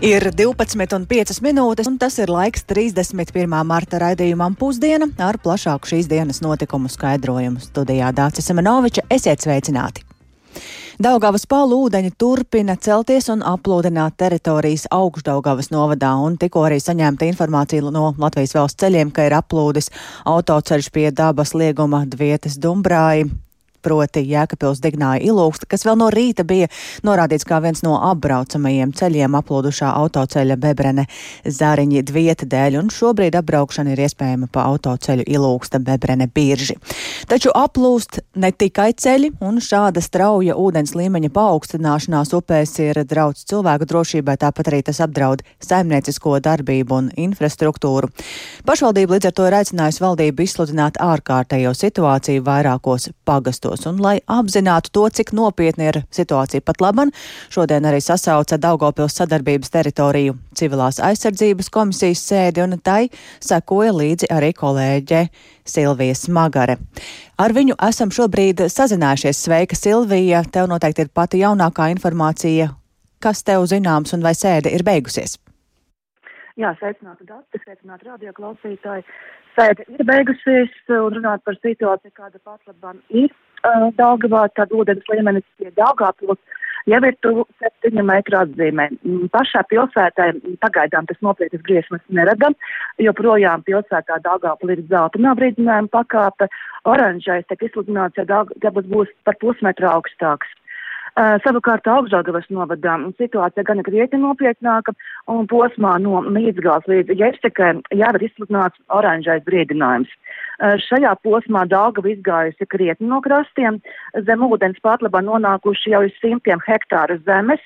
Ir 12,5 minūtes, un tas ir laiks 31. marta raidījumam pusdiena ar plašāku šīs dienas notikumu skaidrojumu. Studijā Dācis Semenoviča esiet sveicināti! Daugavas palu ūdeņi turpina celties un aplūdināt teritorijas augšdaugavas novadā, un tikko arī saņemta informācija no Latvijas valsts ceļiem, ka ir aplūdis autoceļš pie dabas lieguma Dvietas Dumbrāji proti Jēkabils Dignāja ilūksta, kas vēl no rīta bija norādīts kā viens no apbraucamajiem ceļiem aplūdušā autoceļa Bebrene Zāriņa Dvieta dēļ, un šobrīd apbraukšana ir iespējama pa autoceļu ilūksta Bebrene Birži. Taču aplūst ne tikai ceļi, un šāda strauja ūdens līmeņa paaugstināšanās upēs ir draudz cilvēku drošībai, tāpat arī tas apdraud saimniecisko darbību un infrastruktūru. Pašvaldība līdz ar to ir aicinājusi valdību izsludināt ārkārtējo situāciju vairākos pagastos apstākļos. Un, lai apzinātu to, cik nopietni ir situācija pat laban, šodien arī sasauca Daugopils sadarbības teritoriju civilās aizsardzības komisijas sēdi, un tai sekoja līdzi arī kolēģe Silvija Smagare. Ar viņu esam šobrīd sazinājušies. Sveika, Silvija! Tev noteikti ir pati jaunākā informācija. Kas tev zināms un vai sēde ir beigusies? Jā, sveicināti dati, sveicināti radioklausītāji. Sēde ir beigusies un runāt par situāciju, kāda pat labam ir uh, Daugavā, tad ūdens līmenis pie Daugavpils jau ir tuvu 7 metru atzīmē. Mm, pašā pilsētā pagaidām tas nopietnas briesmas neredam, jo projām pilsētā Daugavpil ir zeltainā brīdinājuma pakāpe, oranžais tiek izsludināts, ja Daugavas būs par pusmetru augstāks. Uh, savukārt augšdaļgavas novadā situācija gan ir krietni nopietnāka un posmā no Mīdzgals līdz Jērsekai jau ir izsludināts oranžais brīdinājums. Uh, šajā posmā Daugava izgājusi krietni no krastiem, zem ūdens patlabā nonākuši jau simtiem hektāru zemes,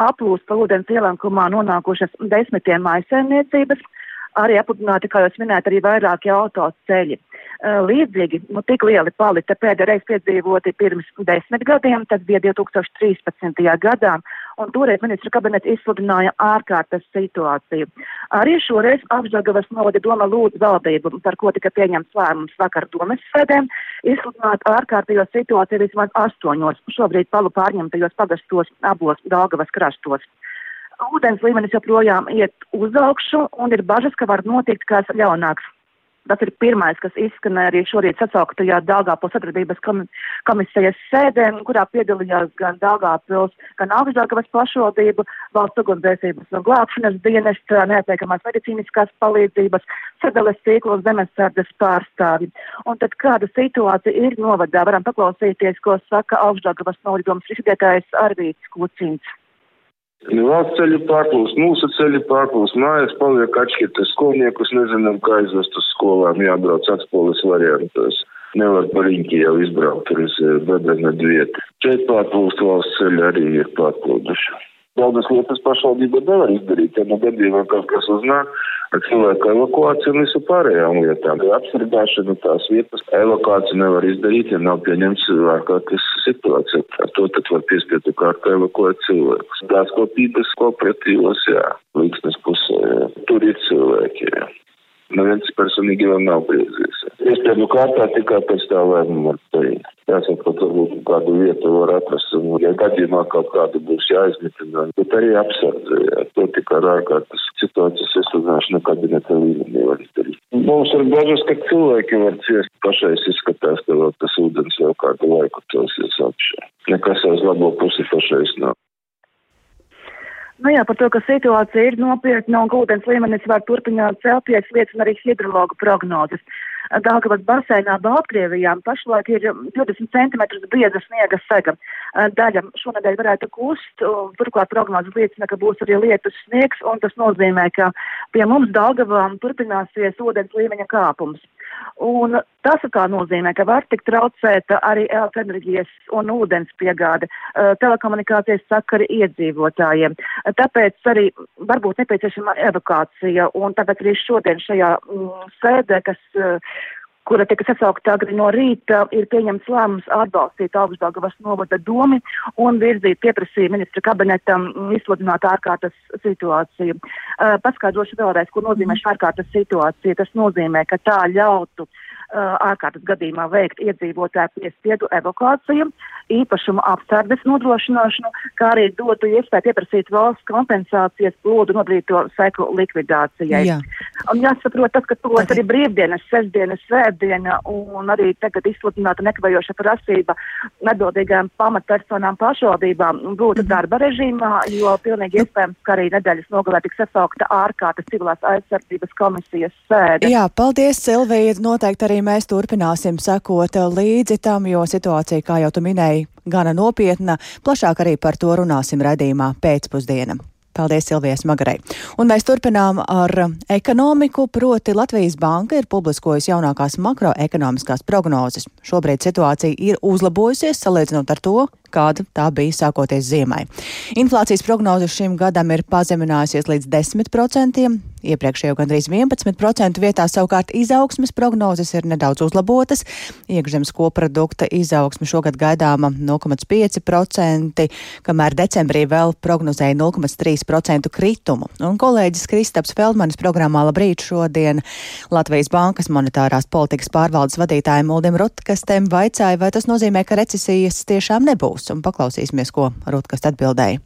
aplūst pa ūdens ielankumā nonākušas desmitiem maisēmniecības, arī apludināti, kā jūs minējat, arī vairāki autoceļi. Līdzīgi, nu, tik lieli palika pēdējā reize piedzīvoti pirms desmit gadiem, tas bija 2013. gadā, un toreiz ministra kabinets izsludināja ārkārtas situāciju. Arī šoreiz apžagavas novada doma lūdz valdību, par ko tika pieņemts lēmums vakar domas sēdēm, izsludināt ārkārtīgo situāciju vismaz astoņos, šobrīd palu pārņemtajos pagastos abos Daugavas krastos ūdens līmenis joprojām iet uz augšu un ir bažas, ka var notikt kāds ļaunāks Tas ir pirmais, kas izskanēja arī šorīt sacauktajā Dāngāpils sadarbības komisijas sēdē, kurā piedalījās gan Dāngāpils, gan Augstdāngavas pašvaldību, valsts ugunsdzēsības un glābšanas dienesta, neatliekamās medicīniskās palīdzības, sadales tīklos zemesardzes pārstāvi. Un tad kāda situācija ir novadā, varam paklausīties, ko saka Augstdāngavas novadomas risinētājs Arvīts Kucins. Valsts ceļu pārplūst, mūsu ceļu pārplūst, mājās paliek atšķirtas skolniekus, nezinām, kā aizvest uz skolām, jābrauc atspolis variantos. Nevar par riņķi jau izbraukt, tur ir bedrena vieta. Šeit pārplūst valsts ceļi arī ir pārplūduši. Daudzas lietas pašvaldība nevar izdarīt, ja no gadījumā kaut kas uznāk ar cilvēku evakuāciju un visu pārējām lietām. Apsargāšanu tās vietas evakuāciju nevar izdarīt, ja nav pieņemts ārkārtas situācija. Ar to tad var piespietu kārtā evakuēt cilvēkus. Tās kopības kooperatīvos, jā, līksnes pusē, jā. tur ir cilvēki, jā. Neviens personīgi vēl nav griezies. Iespējams, kārtā tikai pēc tā lēmuma var teikt. Jāsaprot, varbūt kādu vietu var atrast, un, ja gadījumā kaut kādu būs jāizmitina, bet arī apsardzē, to tikai ar ārkārtas situācijas izsludināšanu kabineta līmenī var izdarīt. Mums ir bažas, ka cilvēki var ciest. Pašais izskatās, ka vēl tas ūdens jau kādu laiku celsies apšā. Nekas uz labo pusi pašais nav. Nu jā, par to, ka situācija ir nopietna un ūdens līmenis var turpināt celties, liecina arī hidrologu prognozes. Dāngavas basēnā Baltkrievijā pašlaik ir 20 cm bieza sniega sega. Daļa šonadēļ varētu kust, turklāt prognozes liecina, ka būs arī lietus sniegs, un tas nozīmē, ka pie mums Dāngavā turpināsies ūdens līmeņa kāpums. Un tas kā nozīmē, ka var tikt traucēta arī elektroenerģijas un ūdens piegāde, telekomunikācijas sakari iedzīvotājiem. Tāpēc arī varbūt nepieciešama evakācija, un tāpēc arī šodien šajā mm, sēdē, kas kura tika sasaukta agri no rīta, ir pieņemts lēmums atbalstīt Augstdāgavas novada domi un virzīt pieprasīja ministra kabinetam izsludināt ārkārtas situāciju. Uh, paskaidrošu vēlreiz, ko nozīmē šī ārkārtas situācija. Tas nozīmē, ka tā ļautu ārkārtas gadījumā veikt iedzīvotāju piespiedu evakuāciju, īpašumu apsardzes nodrošināšanu, kā arī dotu iespēju pieprasīt valsts kompensācijas plodu nodrīto seklu likvidācijai. Jā. Un jāsaprot tas, ka tos arī brīvdienas, sestdienas, svētdiena un arī tagad izsludināta nekavējoša prasība nedodīgām pamatpersonām pašvaldībām būtu mm. darba režīmā, jo pilnīgi iespējams, ka arī nedēļas nogalē tiks sasaukta ārkārtas civilās aizsardzības komisijas sēde. Jā, paldies, Silvija. Noteikti arī mēs turpināsim sekot līdzi tam, jo situācija, kā jau tu minēji, gana nopietna. Plašāk arī par to runāsim redzījumā pēcpusdienam. Paldies Silvijas Magarai. Un mēs turpinām ar ekonomiku, proti Latvijas banka ir publiskojusi jaunākās makroekonomiskās prognozes. Šobrīd situācija ir uzlabojusies salīdzinot ar to, kāda tā bija sākoties ziemai. Inflācijas prognoze šim gadam ir pazeminājusies līdz 10%, iepriekšējo gandrīz 11% vietā savukārt izaugsmes prognozes ir nedaudz uzlabotas. Iekšzemes koprodukta izaugsme šogad gaidāma 0,5%, kamēr decembrī vēl prognozēja 0,3% kritumu. Un kolēģis Kristaps Feldmanis programmā Labrīt šodien Latvijas Bankas monetārās politikas pārvaldes vadītājiem Uldim Rotkastem vaicāja, vai tas nozīmē, ka recesijas tiešām nebūs būs, un paklausīsimies, ko Rutkas atbildēja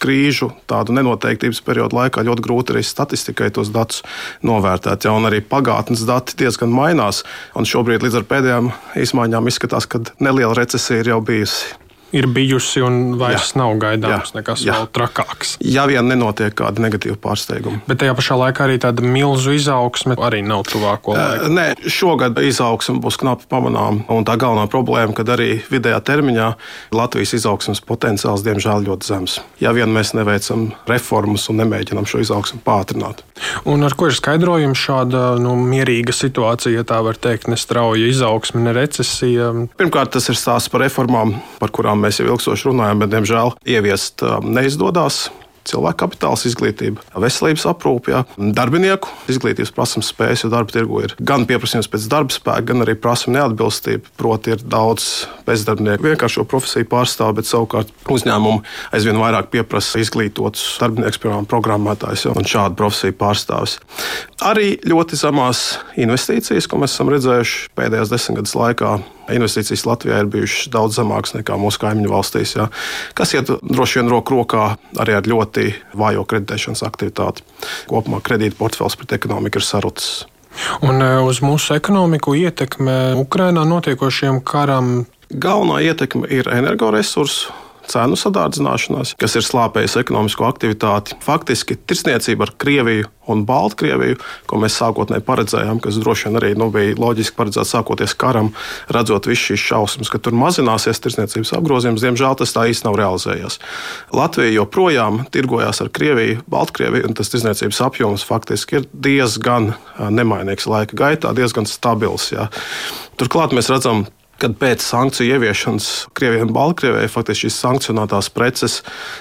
krīžu, tādu nenoteiktības periodu laikā ļoti grūti arī statistikai tos datus novērtēt. Ja, arī pagātnes dati diezgan mainās. Un šobrīd līdz ar pēdējām izmaiņām izskatās, ka neliela recesija ir jau bijusi ir bijusi un vairs jā. nav gaidāms jā. nekas jā. vēl trakāks. Ja vien nenotiek kāda negatīva pārsteiguma. Bet tajā pašā laikā arī tāda milzu izaugsme arī nav tuvāko laiku. Nē, šogad izaugsme būs knapi pamanām. Un tā galvenā problēma, kad arī vidējā termiņā Latvijas izaugsmes potenciāls diemžēl ļoti zems. Ja vien mēs neveicam reformas un nemēģinām šo izaugsmu pātrināt. Un ar ko ir skaidrojums šāda nu, mierīga situācija, ja tā var teikt, ne strauja izaugsme, ne recesija? Pirmkārt, tas ir stāsts par reformām, par kurām mēs jau ilgstoši runājam, bet diemžēl ieviest um, neizdodas cilvēku kapitāls, izglītība, veselības aprūpe, ja. darbinieku izglītības prasības spējas, jo darba tirgu ir gan pieprasījums pēc darba spēka, gan arī prasuma neatbilstība. Proti, ir daudz bezdarbnieku vienkāršo profesiju pārstāvju, bet savukārt uzņēmumi aizvien vairāk pieprasa izglītotus darbiniekus, piemēram, programmētājus un šādu profesiju pārstāvjus. Arī ļoti zemās investīcijas, ko mēs esam redzējuši pēdējās desmitgades laikā investīcijas Latvijā ir bijušas daudz zemākas nekā mūsu kaimiņu valstīs, jā, kas iet droši vien roku rokā arī ar ļoti vājo kreditēšanas aktivitāti. Kopumā kredīta portfels pret ekonomiku ir sarucis. Un e, uz mūsu ekonomiku ietekme Ukrainā notiekošiem karam? Galvenā ietekme ir energoresursu cenu sadārdzināšanās, kas ir slāpējis ekonomisko aktivitāti. Faktiski tirsniecība ar Krieviju un Baltkrieviju, ko mēs sākotnēji paredzējām, kas droši vien arī nu, bija loģiski paredzēts sākoties karam, redzot visu šīs šausmas, ka tur mazināsies tirsniecības apgrozījums. Diemžēl tas tā īsti nav realizējies. Latvija joprojām tirgojās ar Krieviju, Baltkrieviju, un tas tirsniecības apjoms faktiski ir diezgan nemainīgs laika gaitā, diezgan stabils. Jā. Turklāt mēs redzam, kad pēc sankciju ieviešanas Krievijai un Baltkrievijai faktiski šīs sankcionētās preces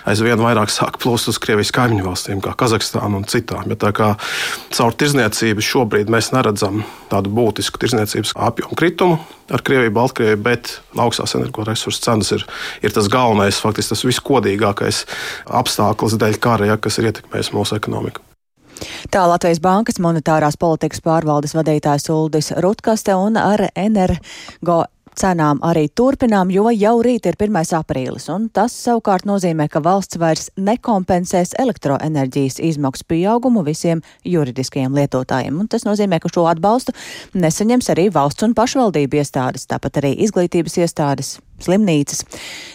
aizvien vairāk sāk plūst uz Krievijas kaimiņu valstīm, kā Kazahstāna un citām. Ja tā kā caur tirzniecību šobrīd mēs neredzam tādu būtisku tirzniecības apjomu kritumu ar Krieviju, Baltkrieviju, bet augstās energoresursu cenas ir, ir tas galvenais, faktiski tas viskodīgākais apstākļus dēļ kara, ja, kas ir ietekmējis mūsu ekonomiku. Tā Latvijas Bankas monetārās politikas pārvaldes vadītājs Uldis Rutkaste un ar energo cenām arī turpinām, jo jau rīt ir 1. aprīlis, un tas savukārt nozīmē, ka valsts vairs nekompensēs elektroenerģijas izmaksu pieaugumu visiem juridiskajiem lietotājiem. Un tas nozīmē, ka šo atbalstu nesaņems arī valsts un pašvaldību iestādes, tāpat arī izglītības iestādes, slimnīcas.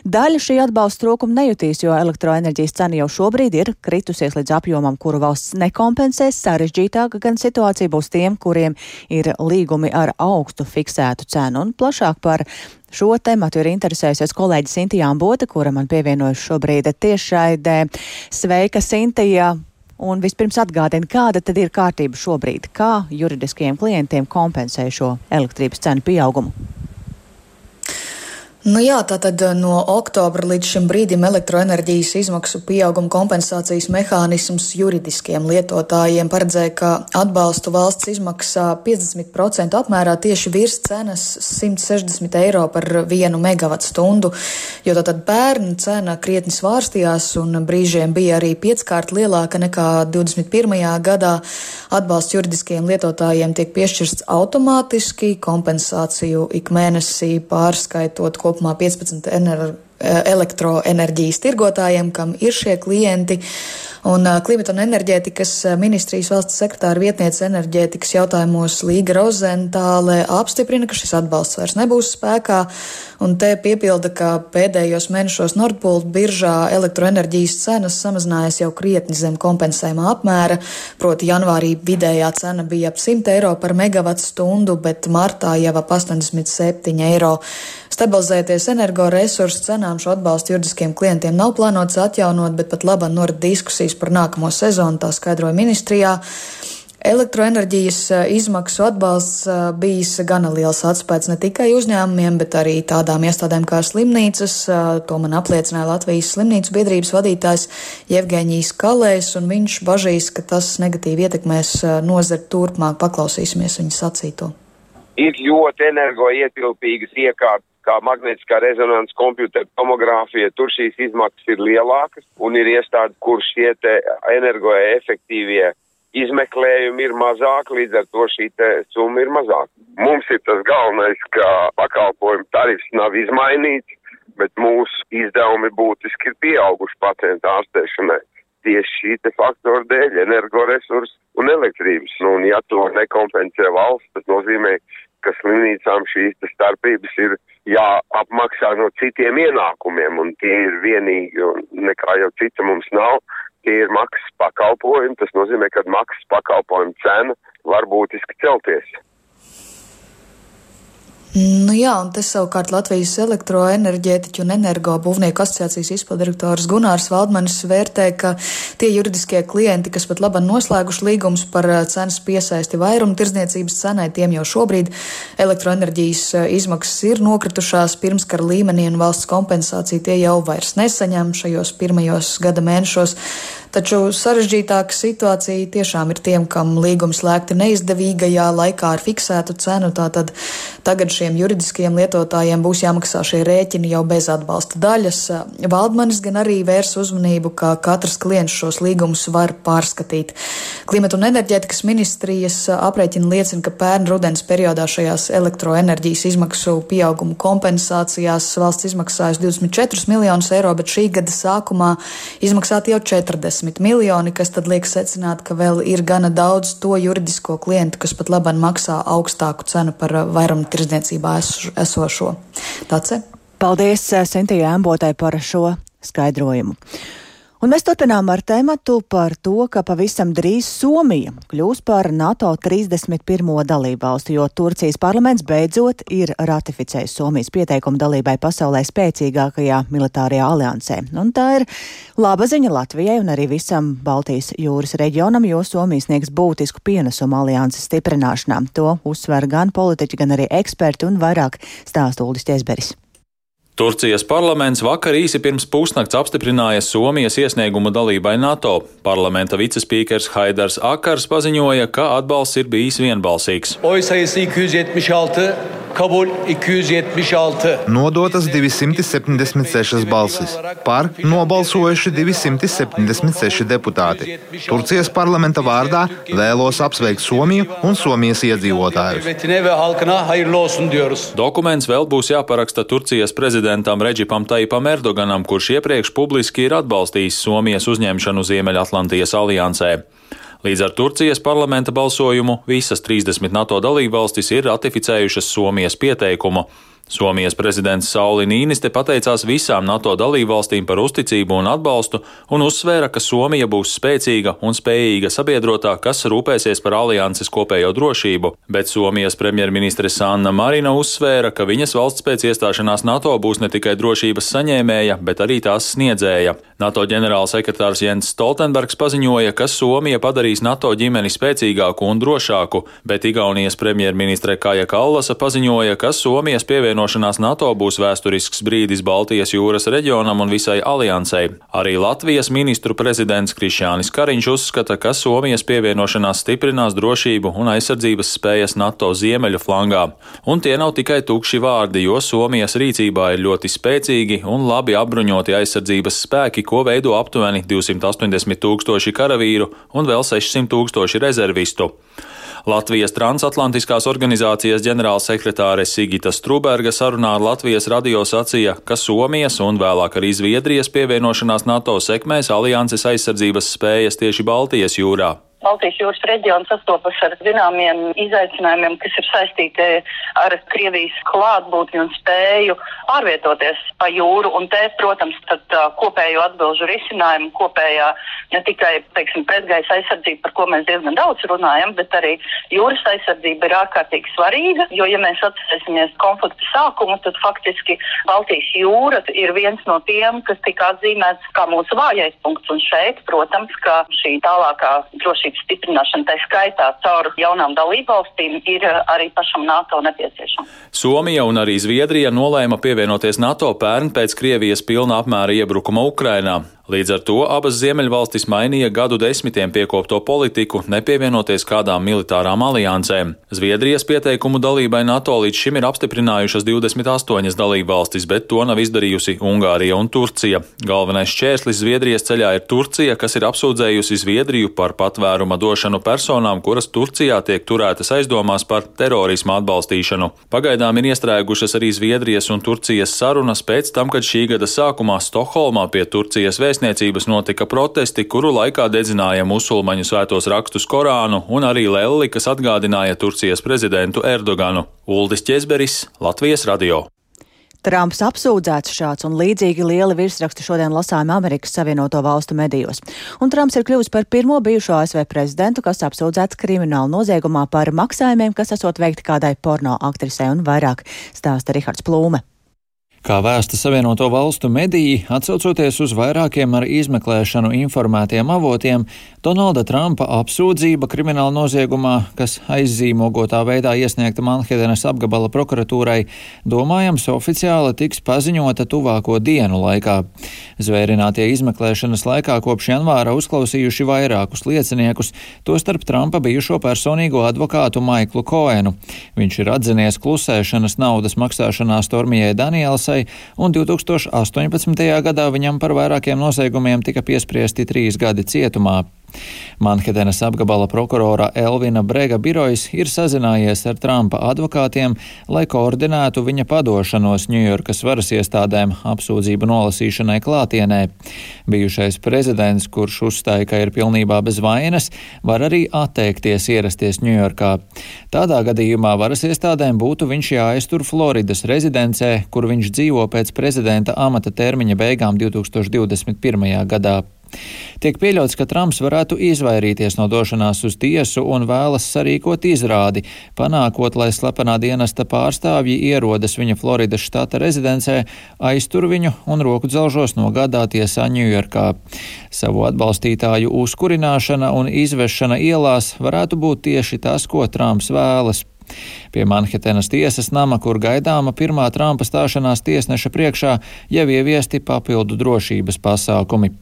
Daļa šī atbalsta trūkuma nejutīs, jo elektroenerģijas cena jau šobrīd ir kritusies līdz apjomam, kuru valsts nekompensēs. Sarežģītāka gan situācija būs tiem, kuriem ir līgumi ar augstu fiksētu cenu. Un plašāk par Šo tematu ir interesējusies kolēģi Sintija Ambota, kura man pievienojas šobrīd tiešraidē. Sveika, Sintija! Un vispirms atgādina, kāda tad ir kārtība šobrīd, kā juridiskajiem klientiem kompensē šo elektrības cenu pieaugumu? Nu jā, tātad eh, no oktobra līdz šim brīdim elektroenerģijas izmaksu pieauguma kompensācijas mehānisms juridiskiem lietotājiem paredzēja, ka atbalstu valsts izmaksā 50% apmērā tieši virs cenas 160 eiro par vienu megawatu stundu, jo tātad bērnu cena krietni svārstījās un brīžiem bija arī pieckārt lielāka nekā 21. gadā. Atbalsts juridiskiem lietotājiem tiek piešķirts automātiski, kompensāciju ik mēnesī pārskaitot kopumā kopumā 15 enerģijas elektroenerģijas tirgotājiem, kam ir šie klienti. Un klimata un enerģētikas ministrijas valsts sekretāra vietniece enerģētikas jautājumos Līga Rozentāle apstiprina, ka šis atbalsts vairs nebūs spēkā. Un te piepilda, ka pēdējos mēnešos Nordpūlt biržā elektroenerģijas cenas samazinājās jau krietni zem kompensējumā apmēra. Proti janvārī vidējā cena bija ap 100 eiro par megawatu stundu, bet martā jau ap 87 eiro. Stabilizēties energoresursu cenām šo atbalstu juridiskiem klientiem nav plānots atjaunot, bet pat laba norit diskusijas par nākamo sezonu, tā skaidroja ministrijā. Elektroenerģijas eh, izmaksu atbalsts eh, bijis gana liels atspējas ne tikai uzņēmumiem, bet arī tādām iestādēm kā slimnīcas. Eh, to man apliecināja Latvijas slimnīcu biedrības vadītājs Jevgeņijs Kalējs, un viņš bažīs, ka tas negatīvi ietekmēs nozari turpmāk. Paklausīsimies viņa sacīto. Ir ļoti energoietilpīgas iekārtas kā magnetiskā rezonanses kompjutera tomogrāfija, tur šīs izmaksas ir lielākas un ir iestādi, kur šie energoefektīvie izmeklējumi ir mazāki, līdz ar to šī summa ir mazāka. Mums ir tas galvenais, ka pakalpojumu tarifs nav izmainīts, bet mūsu izdevumi būtiski ir pieauguši pacientu ārstēšanai. Tieši šī faktora dēļ, energoresursu un elektrības. Nu, un ja to nekompensē valsts, tas nozīmē, ka slimnīcām šīs starpības ir jāapmaksā no citiem ienākumiem, un tie ir vienīgi, un nekā jau cita mums nav, tie ir maksas pakalpojumi, tas nozīmē, ka maksas pakalpojumu cena var būtiski celties. Nu jā, un te savukārt Latvijas elektroenerģētiķu un energobūvnieku asociācijas izpildirektors Gunārs Valdmanis vērtē, ka tie juridiskie klienti, kas pat labam noslēguši līgumus par cenas piesaisti vairumu tirdzniecības cenai, tiem jau šobrīd elektroenerģijas izmaksas ir nokritušās pirmskara līmenī un valsts kompensāciju tie jau vairs nesaņem šajos pirmajos gada mēnešos. Taču sarežģītāka situācija tiešām ir tiem, kam līgums slēgti neizdevīgajā laikā ar fiksētu cenu. Tātad tagad šiem juridiskajiem lietotājiem būs jāmaksā šie rēķini jau bez atbalsta daļas. Valdmanis gan arī vērs uzmanību, ka katrs klients šos līgumus var pārskatīt. Klimata un enerģētikas ministrijas aprēķina liecina, ka pērn rudens periodā šajās elektroenerģijas izmaksu pieauguma kompensācijās valsts izmaksājas 24 miljonus eiro, bet šī gada sākumā izmaksāt jau 40 20 miljoni, kas tad liek secināt, ka vēl ir gana daudz to juridisko klientu, kas pat labāk maksā augstāku cenu par vairumtirdzniecībā esošo. Tāds ir. Paldies eh, Sintījai Ambotai par šo skaidrojumu. Un mēs turpinām ar tēmatu par to, ka pavisam drīz Somija kļūs par NATO 31. dalībvalstu, jo Turcijas parlaments beidzot ir ratificējis Somijas pieteikumu dalībai pasaulē spēcīgākajā militārajā aliansē. Un tā ir laba ziņa Latvijai un arī visam Baltijas jūras reģionam, jo Somija sniegs būtisku pienesumu alianses stiprināšanā. To uzsver gan politiķi, gan arī eksperti un vairāk stāsta Uldis Tiesberis. Turcijas parlaments vakar īsi pirms pusnakts apstiprināja Somijas iesniegumu dalībai NATO. Parlamenta vicespīkers Haidars Akars paziņoja, ka atbalsts ir bijis vienbalsīgs. Oy sayısı 276, kabul 276. Nodotas 276 balsis. Par nobalsojuši 276 deputāti. Turcijas parlamenta vārdā vēlos apsveikt Somiju un Somijas iedzīvotājus. Dokuments vēl būs jāparaksta Turcijas prezidentam Reģipam Taipam Erdoganam, kurš iepriekš publiski ir atbalstījis Somijas uzņemšanu Ziemeļatlantijas aliansē. Līdz ar Turcijas parlamenta balsojumu visas 30 NATO dalībvalstis ir ratificējušas Somijas pieteikumu. Somijas prezidents Sauli Nīniste pateicās visām NATO dalībvalstīm par uzticību un atbalstu un uzsvēra, ka Somija būs spēcīga un spējīga sabiedrotā, kas rūpēsies par alianses kopējo drošību, bet Somijas premjerministre Sanna Marina uzsvēra, ka viņas valsts pēc iestāšanās NATO būs ne tikai drošības saņēmēja, bet arī tās sniedzēja. NATO ģenerālsekretārs Jens Stoltenbergs paziņoja, ka Somija padarīs NATO ģimeni spēcīgāku un drošāku, bet Igaunijas premjerministre Kaja Kallasa paziņoja, ka Somijas pievienojums pievienošanās NATO būs vēsturisks brīdis Baltijas jūras reģionam un visai aliansei. Arī Latvijas ministru prezidents Krišjānis Kariņš uzskata, ka Somijas pievienošanās stiprinās drošību un aizsardzības spējas NATO ziemeļu flangā. Un tie nav tikai tukši vārdi, jo Somijas rīcībā ir ļoti spēcīgi un labi apbruņoti aizsardzības spēki, ko veido aptuveni 280 tūkstoši karavīru un vēl 600 tūkstoši rezervistu. Latvijas transatlantiskās organizācijas ģenerālsekretāre Sigita Struberga sarunā ar Latvijas radio sacīja, ka Somijas un vēlāk arī Zviedrijas pievienošanās NATO sekmēs alianses aizsardzības spējas tieši Baltijas jūrā. Baltijas jūras reģions sastopas ar zināmiem izaicinājumiem, kas ir saistīti ar Krievijas klātbūtni un spēju pārvietoties pa jūru. Un te, protams, tad kopējo atbilžu risinājumu, kopējā ne tikai, teiksim, pretgaisa aizsardzība, par ko mēs diezgan daudz runājam, bet arī jūras aizsardzība ir ārkārtīgi svarīga, jo, ja mēs atcerēsimies konflikta sākumu, tad faktiski Baltijas jūra ir viens no tiem, kas tika atzīmēts kā mūsu vājais punkts. Un šeit, protams, ka šī tālākā drošības drošības stiprināšana, tā skaitā caur jaunām dalībvalstīm, ir eh, arī pašam NATO nepieciešama. Somija un arī Zviedrija nolēma pievienoties NATO pērn pēc Krievijas pilna apmēra iebrukuma Ukrainā. Līdz ar to abas Ziemeļvalstis mainīja gadu desmitiem piekopto politiku, nepievienoties kādām militārām aliansēm. Zviedrijas pieteikumu dalībai NATO līdz šim ir apstiprinājušas 28 dalībvalstis, bet to nav izdarījusi Ungārija un Turcija. Galvenais šķērslis Zviedrijas ceļā ir Turcija, kas ir apsūdzējusi Zviedriju par patvēruma došanu personām, kuras Turcijā tiek turētas aizdomās par terorismu atbalstīšanu. Pagaidām ir iestrēgušas arī Zviedrijas un Turcijas sarunas pēc tam, kad šī gada sākumā Stokholmā pie Turcijas vēstījuma vēstniecības notika protesti, kuru laikā dedzināja musulmaņu svētos rakstus Korānu un arī Lelli, kas atgādināja Turcijas prezidentu Erdoganu. Uldis Česberis, Latvijas radio. Trumps apsūdzēts šāds un līdzīgi lieli virsraksti šodien lasām Amerikas Savienoto Valstu medijos. Un Trumps ir kļuvis par pirmo bijušo ASV prezidentu, kas apsūdzēts krimināla noziegumā par maksājumiem, kas esot veikti kādai porno aktrisei un vairāk, stāsta Rihards Plūme. Kā vēsta Savienoto valstu mediji, atsaucoties uz vairākiem ar izmeklēšanu informētiem avotiem, Donalda Trumpa apsūdzība krimināla noziegumā, kas aizzīmogotā veidā iesniegta Manhetenas apgabala prokuratūrai, domājams oficiāli tiks paziņota tuvāko dienu laikā. Zvērinātie izmeklēšanas laikā kopš janvāra uzklausījuši vairākus lieciniekus, tostarp Trumpa bijušo personīgo advokātu Maiklu Koenu. Viņš ir atzinies klusēšanas naudas maksāšanā Stormijai Danielsai tiesai, un 2018. gadā viņam par vairākiem noziegumiem tika piespriesti trīs gadi cietumā. Manhetenas apgabala prokurora Elvina Brega birojs ir sazinājies ar Trumpa advokātiem, lai koordinētu viņa padošanos Ņujorkas varas iestādēm apsūdzību nolasīšanai klātienē. Bijušais prezidents, kurš uzstāja, ka ir pilnībā bez vainas, var arī atteikties ierasties Ņujorkā. Tādā gadījumā varas iestādēm būtu viņš jāaiztur Floridas rezidencē, kur viņš dzīvo pēc prezidenta amata termiņa beigām 2021. gadā. Tiek pieļauts, ka Trumps varētu izvairīties no došanās uz tiesu un vēlas sarīkot izrādi, panākot, lai slepenā dienesta pārstāvji ierodas viņa Floridas štata rezidencē, aiztur viņu un roku dzelžos nogādā tiesā Ņujorkā. Savu atbalstītāju uzkurināšana un izvešana ielās varētu būt tieši tas, ko Trumps vēlas. Pie Manhetenas tiesas nama, kur gaidāma pirmā Trumpa stāšanās tiesneša priekšā, jau ieviesti papildu drošības pasākumi.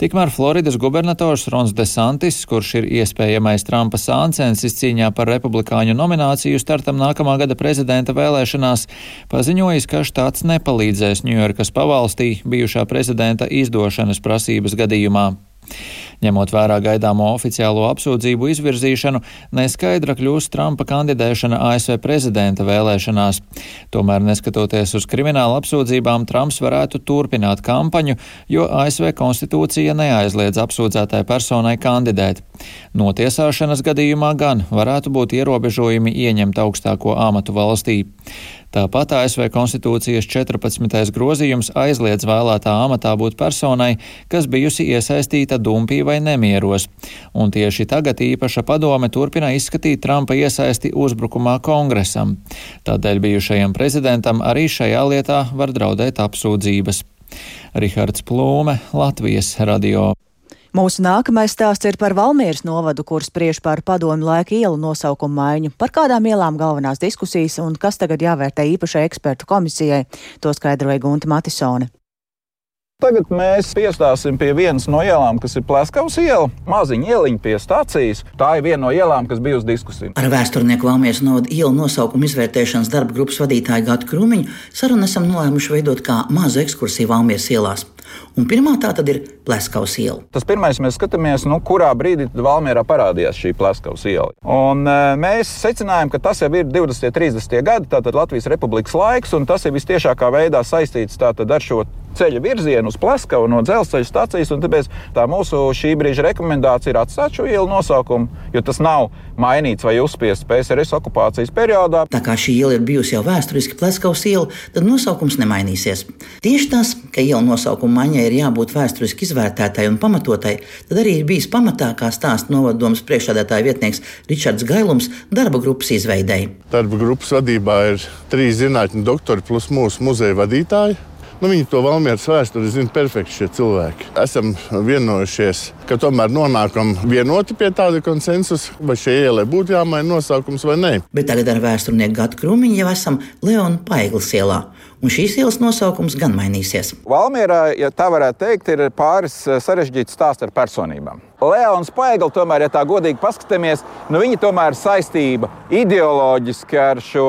Tikmēr Floridas gubernators Rons DeSantis, kurš ir iespējamais Trumpa sāncensis cīņā par republikāņu nomināciju startam nākamā gada prezidenta vēlēšanās, paziņojis, ka štāts nepalīdzēs Ņujorkas pavalstī bijušā prezidenta izdošanas prasības gadījumā. Ņemot vērā gaidāmo oficiālo apsūdzību izvirzīšanu, neskaidra kļūst Trumpa kandidēšana ASV prezidenta vēlēšanās. Tomēr, neskatoties uz kriminālu apsūdzībām, Trumps varētu turpināt kampaņu, jo ASV konstitūcija neaizliedz apsūdzētai personai kandidēt. Notiesāšanas gadījumā gan varētu būt ierobežojumi ieņemt augstāko amatu valstī. Tāpat ASV konstitūcijas 14. grozījums aizliedz vēlētā amatā būt personai, kas bijusi iesaistīta dumpī vai nemieros. Un tieši tagad īpaša padome turpina izskatīt Trumpa iesaisti uzbrukumā kongresam. Tādēļ bijušajam prezidentam arī šajā lietā var draudēt apsūdzības. Rihards Plūme, Latvijas radio. Mūsu nākamais stāsts ir par Valmieras novadu, kur spriež par padomu laika ielu nosaukumu maiņu. Par kādām ielām galvenās diskusijas un kas tagad jāvērtē īpašai ekspertu komisijai, to skaidroja Gunta Matisone. Tagad mēs piestāsim pie vienas no ielām, kas ir Pleskavas iela, maziņa ieliņa pie stācijas. Tā ir viena no ielām, kas bija uz diskusiju. Ar vēsturnieku Valmijas novada ielu nosaukumu izvērtēšanas darba grupas vadītāju Gatu Krūmiņu sarunu esam nolēmuši veidot kā mazu ekskursiju Valmijas ielās. Un pirmā tā tad ir Pleskavas iela. Tas pirmais mēs skatāmies, nu, kurā brīdī Valmjerā parādījās šī Pleskavas iela. Un, e, mēs secinājām, ka tas jau ir 20. un 30. gadi, tātad Latvijas republikas laiks, un tas ir visciešākā veidā saistīts ar šo ceļa virzienu uz Pleskavu no dzelzceļa stācijas. Tāpēc tā mūsu šī brīža rekomendācija ir atstāt šo ielu nosaukumu, jo tas nav mainīts vai uzspiests PSRS okupācijas periodā. Tā kā šī iela ir bijusi jau vēsturiski Pleskavas iela, tad nosaukums nemainīsies. Tieši tas, ka iela nosaukuma maiņai ir jābūt vēsturiski izvērtētai un pamatotai, tad arī ir bijis pamatā, kā stāsta novadomas priekšādātāja vietnieks Ričards Gailums darba grupas izveidēji. Darba grupas vadībā ir trīs zinātņu doktori plus mūsu muzeja vadītāji. Nu, viņi to Valmieras vēsturi zina perfekti šie cilvēki. Esam vienojušies, ka tomēr nonākam vienoti pie tāda konsensusa, vai šai ielai būtu jāmaina nosaukums vai nē. Bet tagad ar vēsturnieku Gatu Krūmiņu jau esam Leona Paiglas ielā. Un šīs ielas nosaukums gan mainīsies. Valmierā, ja tā varētu teikt, ir pāris sarežģīts stāsts ar personībām. Leons Paigla, tomēr, ja tā godīgi paskatāmies, nu viņa tomēr saistība ideoloģiski ar šo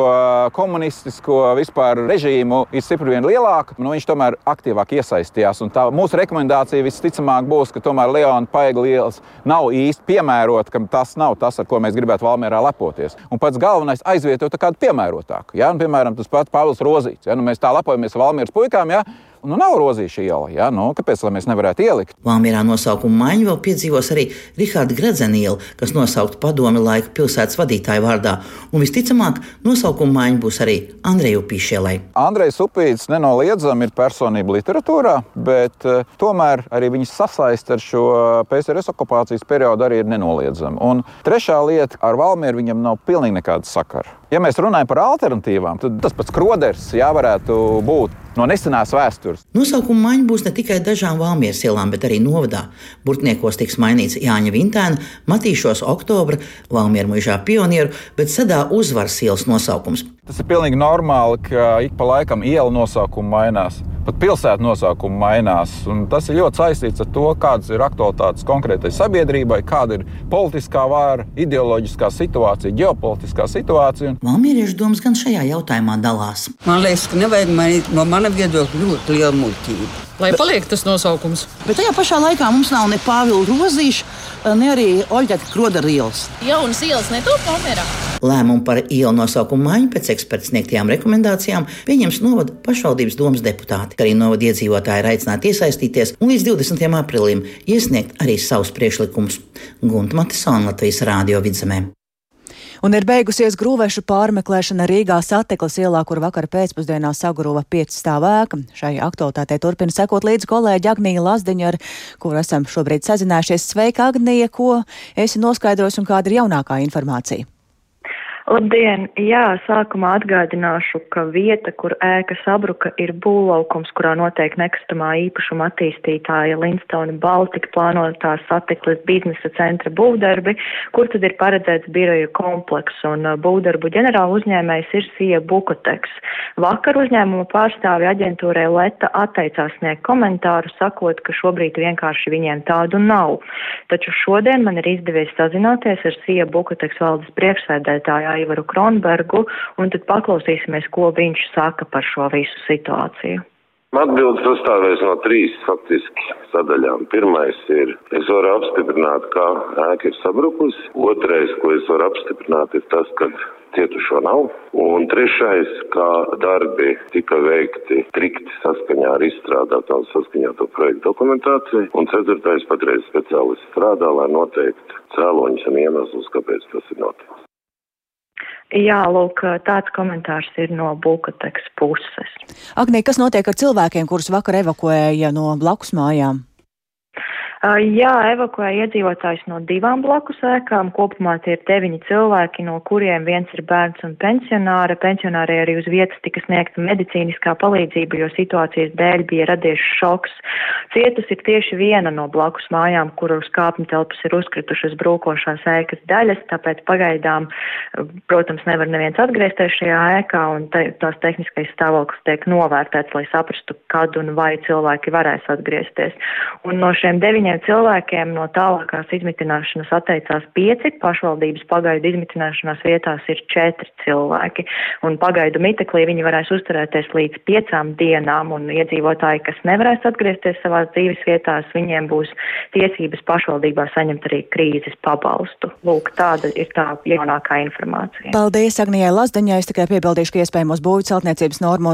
komunistisko vispār režīmu ir stipri vien lielāka. Nu, viņš tomēr aktīvāk iesaistījās. Tā, mūsu rekomendācija visticamāk būs, ka tomēr Leona Paigla ielas nav īsti piemērota, ka tas nav tas, ar ko mēs gribētu Valmierā lepoties. Un pats galvenais aizvietot kādu piemērotāku. Ja? Nu, piemēram, tas pats Pāvils Rozīts. Ja? Nu, mēs tā lepojamies ar Valmieras puikām. Ja? Nu, nav rozīša iela. Ja? Nu, kāpēc mēs nevarētu ielikt? Valmjerā nosaukuma maiņu vēl piedzīvos arī Rahāda Gradzena iela, kas nosaukta padomi laika pilsētas vadītāja vārdā. Un visticamāk, nosaukuma maiņa būs arī Andreja Upīša ielai. Andrejs Upīts nenoliedzami ir personība literatūrā, bet uh, tomēr arī viņas sasaist ar šo PSRS okupācijas periodu arī ir nenoliedzama. Un trešā lieta ar Valmjeru viņam nav pilnīgi nekāda sakara. Ja mēs runājam par alternatīvām, tad tas pats kroders jā, varētu būt no nesenās vēstures. Nosaukuma maiņa būs ne tikai dažām Valmieras ielām, bet arī novadā. Burtniekos tiks mainīts Jāņa Vintēna, Matīšos Oktobra, Valmiera mužā pionieru, bet sedā uzvaras ielas nosaukums. Tas ir pilnīgi normāli, ka ik pa laikam iela nosaukumi mainās. Pat pilsētu nosaukumi mainās. Tas ir ļoti saistīts ar to, kādas ir aktualitātes konkrētai sabiedrībai, kāda ir politiskā vāra, ideoloģiskā situācija, ģeopolitiskā situācija. Valmīriešu domas gan šajā jautājumā dalās. Man liekas, ka nevajag mainīt no mana viedokļa ļoti lielu muļķību. Lai paliek tas nosaukums. Bet tajā pašā laikā mums nav ne Pāvila Rozīša, ne arī Oļģetka Krodara ielas. Jaunas ielas netop Valmierā. Lēmumu par ielu nosaukumu maiņu pēc eksperta sniegtajām rekomendācijām pieņems novada pašvaldības domas deputāti. Arī novada iedzīvotāji ir aicināti iesaistīties un līdz 20. aprīlim iesniegt arī savus priekšlikumus. Gunta Matisona Latvijas Rādio vidzemē. Un ir beigusies grūvešu pārmeklēšana Rīgā sateklas ielā, kur vakar pēcpusdienā saguruva pieci stāvēka. Šai aktualitātei turpina sekot līdzi kolēģi Agnija Lazdiņa, ar kuru esam šobrīd sazinājušies. Sveika, Agnija, ko esi noskaidrojusi un kāda ir jaunākā informācija? Labdien! Jā, sākumā atgādināšu, ka vieta, kur ēka sabruka, ir būvlaukums, kurā notiek nekustamā īpašuma attīstītāja Lindstone Baltica plānotā satiklis biznesa centra būvdarbi, kur tad ir paredzēts biroju kompleks, un uh, būvdarbu ģenerāla uzņēmējs ir Sija Bukoteks. Vakar uzņēmuma pārstāvi aģentūrai Leta atteicās sniegt komentāru, sakot, ka šobrīd vienkārši viņiem tādu nav. Taču šodien man ir izdevies sazināties ar Sija Bukoteks valdes priekšsēdētāju Aivaru Kronbergu, un tad paklausīsimies, ko viņš saka par šo visu situāciju. Atbildes sastāvēs no trīs faktiski sadaļām. Pirmais ir, es varu apstiprināt, ka ēka ir sabrukusi. Otrais, ko es varu apstiprināt, ir tas, ka cietušo nav. Un trešais, kā darbi tika veikti strikti saskaņā ar izstrādāto un saskaņoto projektu dokumentāciju. Un ceturtais, patreiz speciālisti strādā, lai noteikti cēloņus un iemeslus, kāpēc tas ir noticis. Jā, lūk, tāds komentārs ir no Bulkateks puses. Agnī, kas notiek ar cilvēkiem, kurus vakar evakuēja no blakus mājām? Jā, evakuēja iedzīvotājs no divām blakus ēkām. Kopumā tie ir deviņi cilvēki, no kuriem viens ir bērns un pensionāra. Pensionārai arī uz vietas tika sniegta medicīniskā palīdzība, jo situācijas dēļ bija radies šoks. Cietus ir tieši viena no blakus mājām, kur uz kāpņu telpas ir uzkritušas brūkošās ēkas daļas, tāpēc pagaidām, protams, nevar neviens atgriezties šajā ēkā un te, tās tehniskais stāvoklis tiek novērtēts, lai saprastu, kad un vai cilvēki varēs atgriezties. Un no šiem deviņiem deviņiem cilvēkiem no tālākās izmitināšanas atteicās pieci, pašvaldības pagaidu izmitināšanās vietās ir četri cilvēki, un pagaidu miteklī viņi varēs uzturēties līdz piecām dienām, un iedzīvotāji, kas nevarēs atgriezties savās dzīves vietās, viņiem būs tiesības pašvaldībā saņemt arī krīzes pabalstu. Lūk, tāda ir tā jaunākā informācija. Paldies, Agnijai Lazdeņai. Es tikai piebildīšu, ka iespējamos būvju celtniecības normu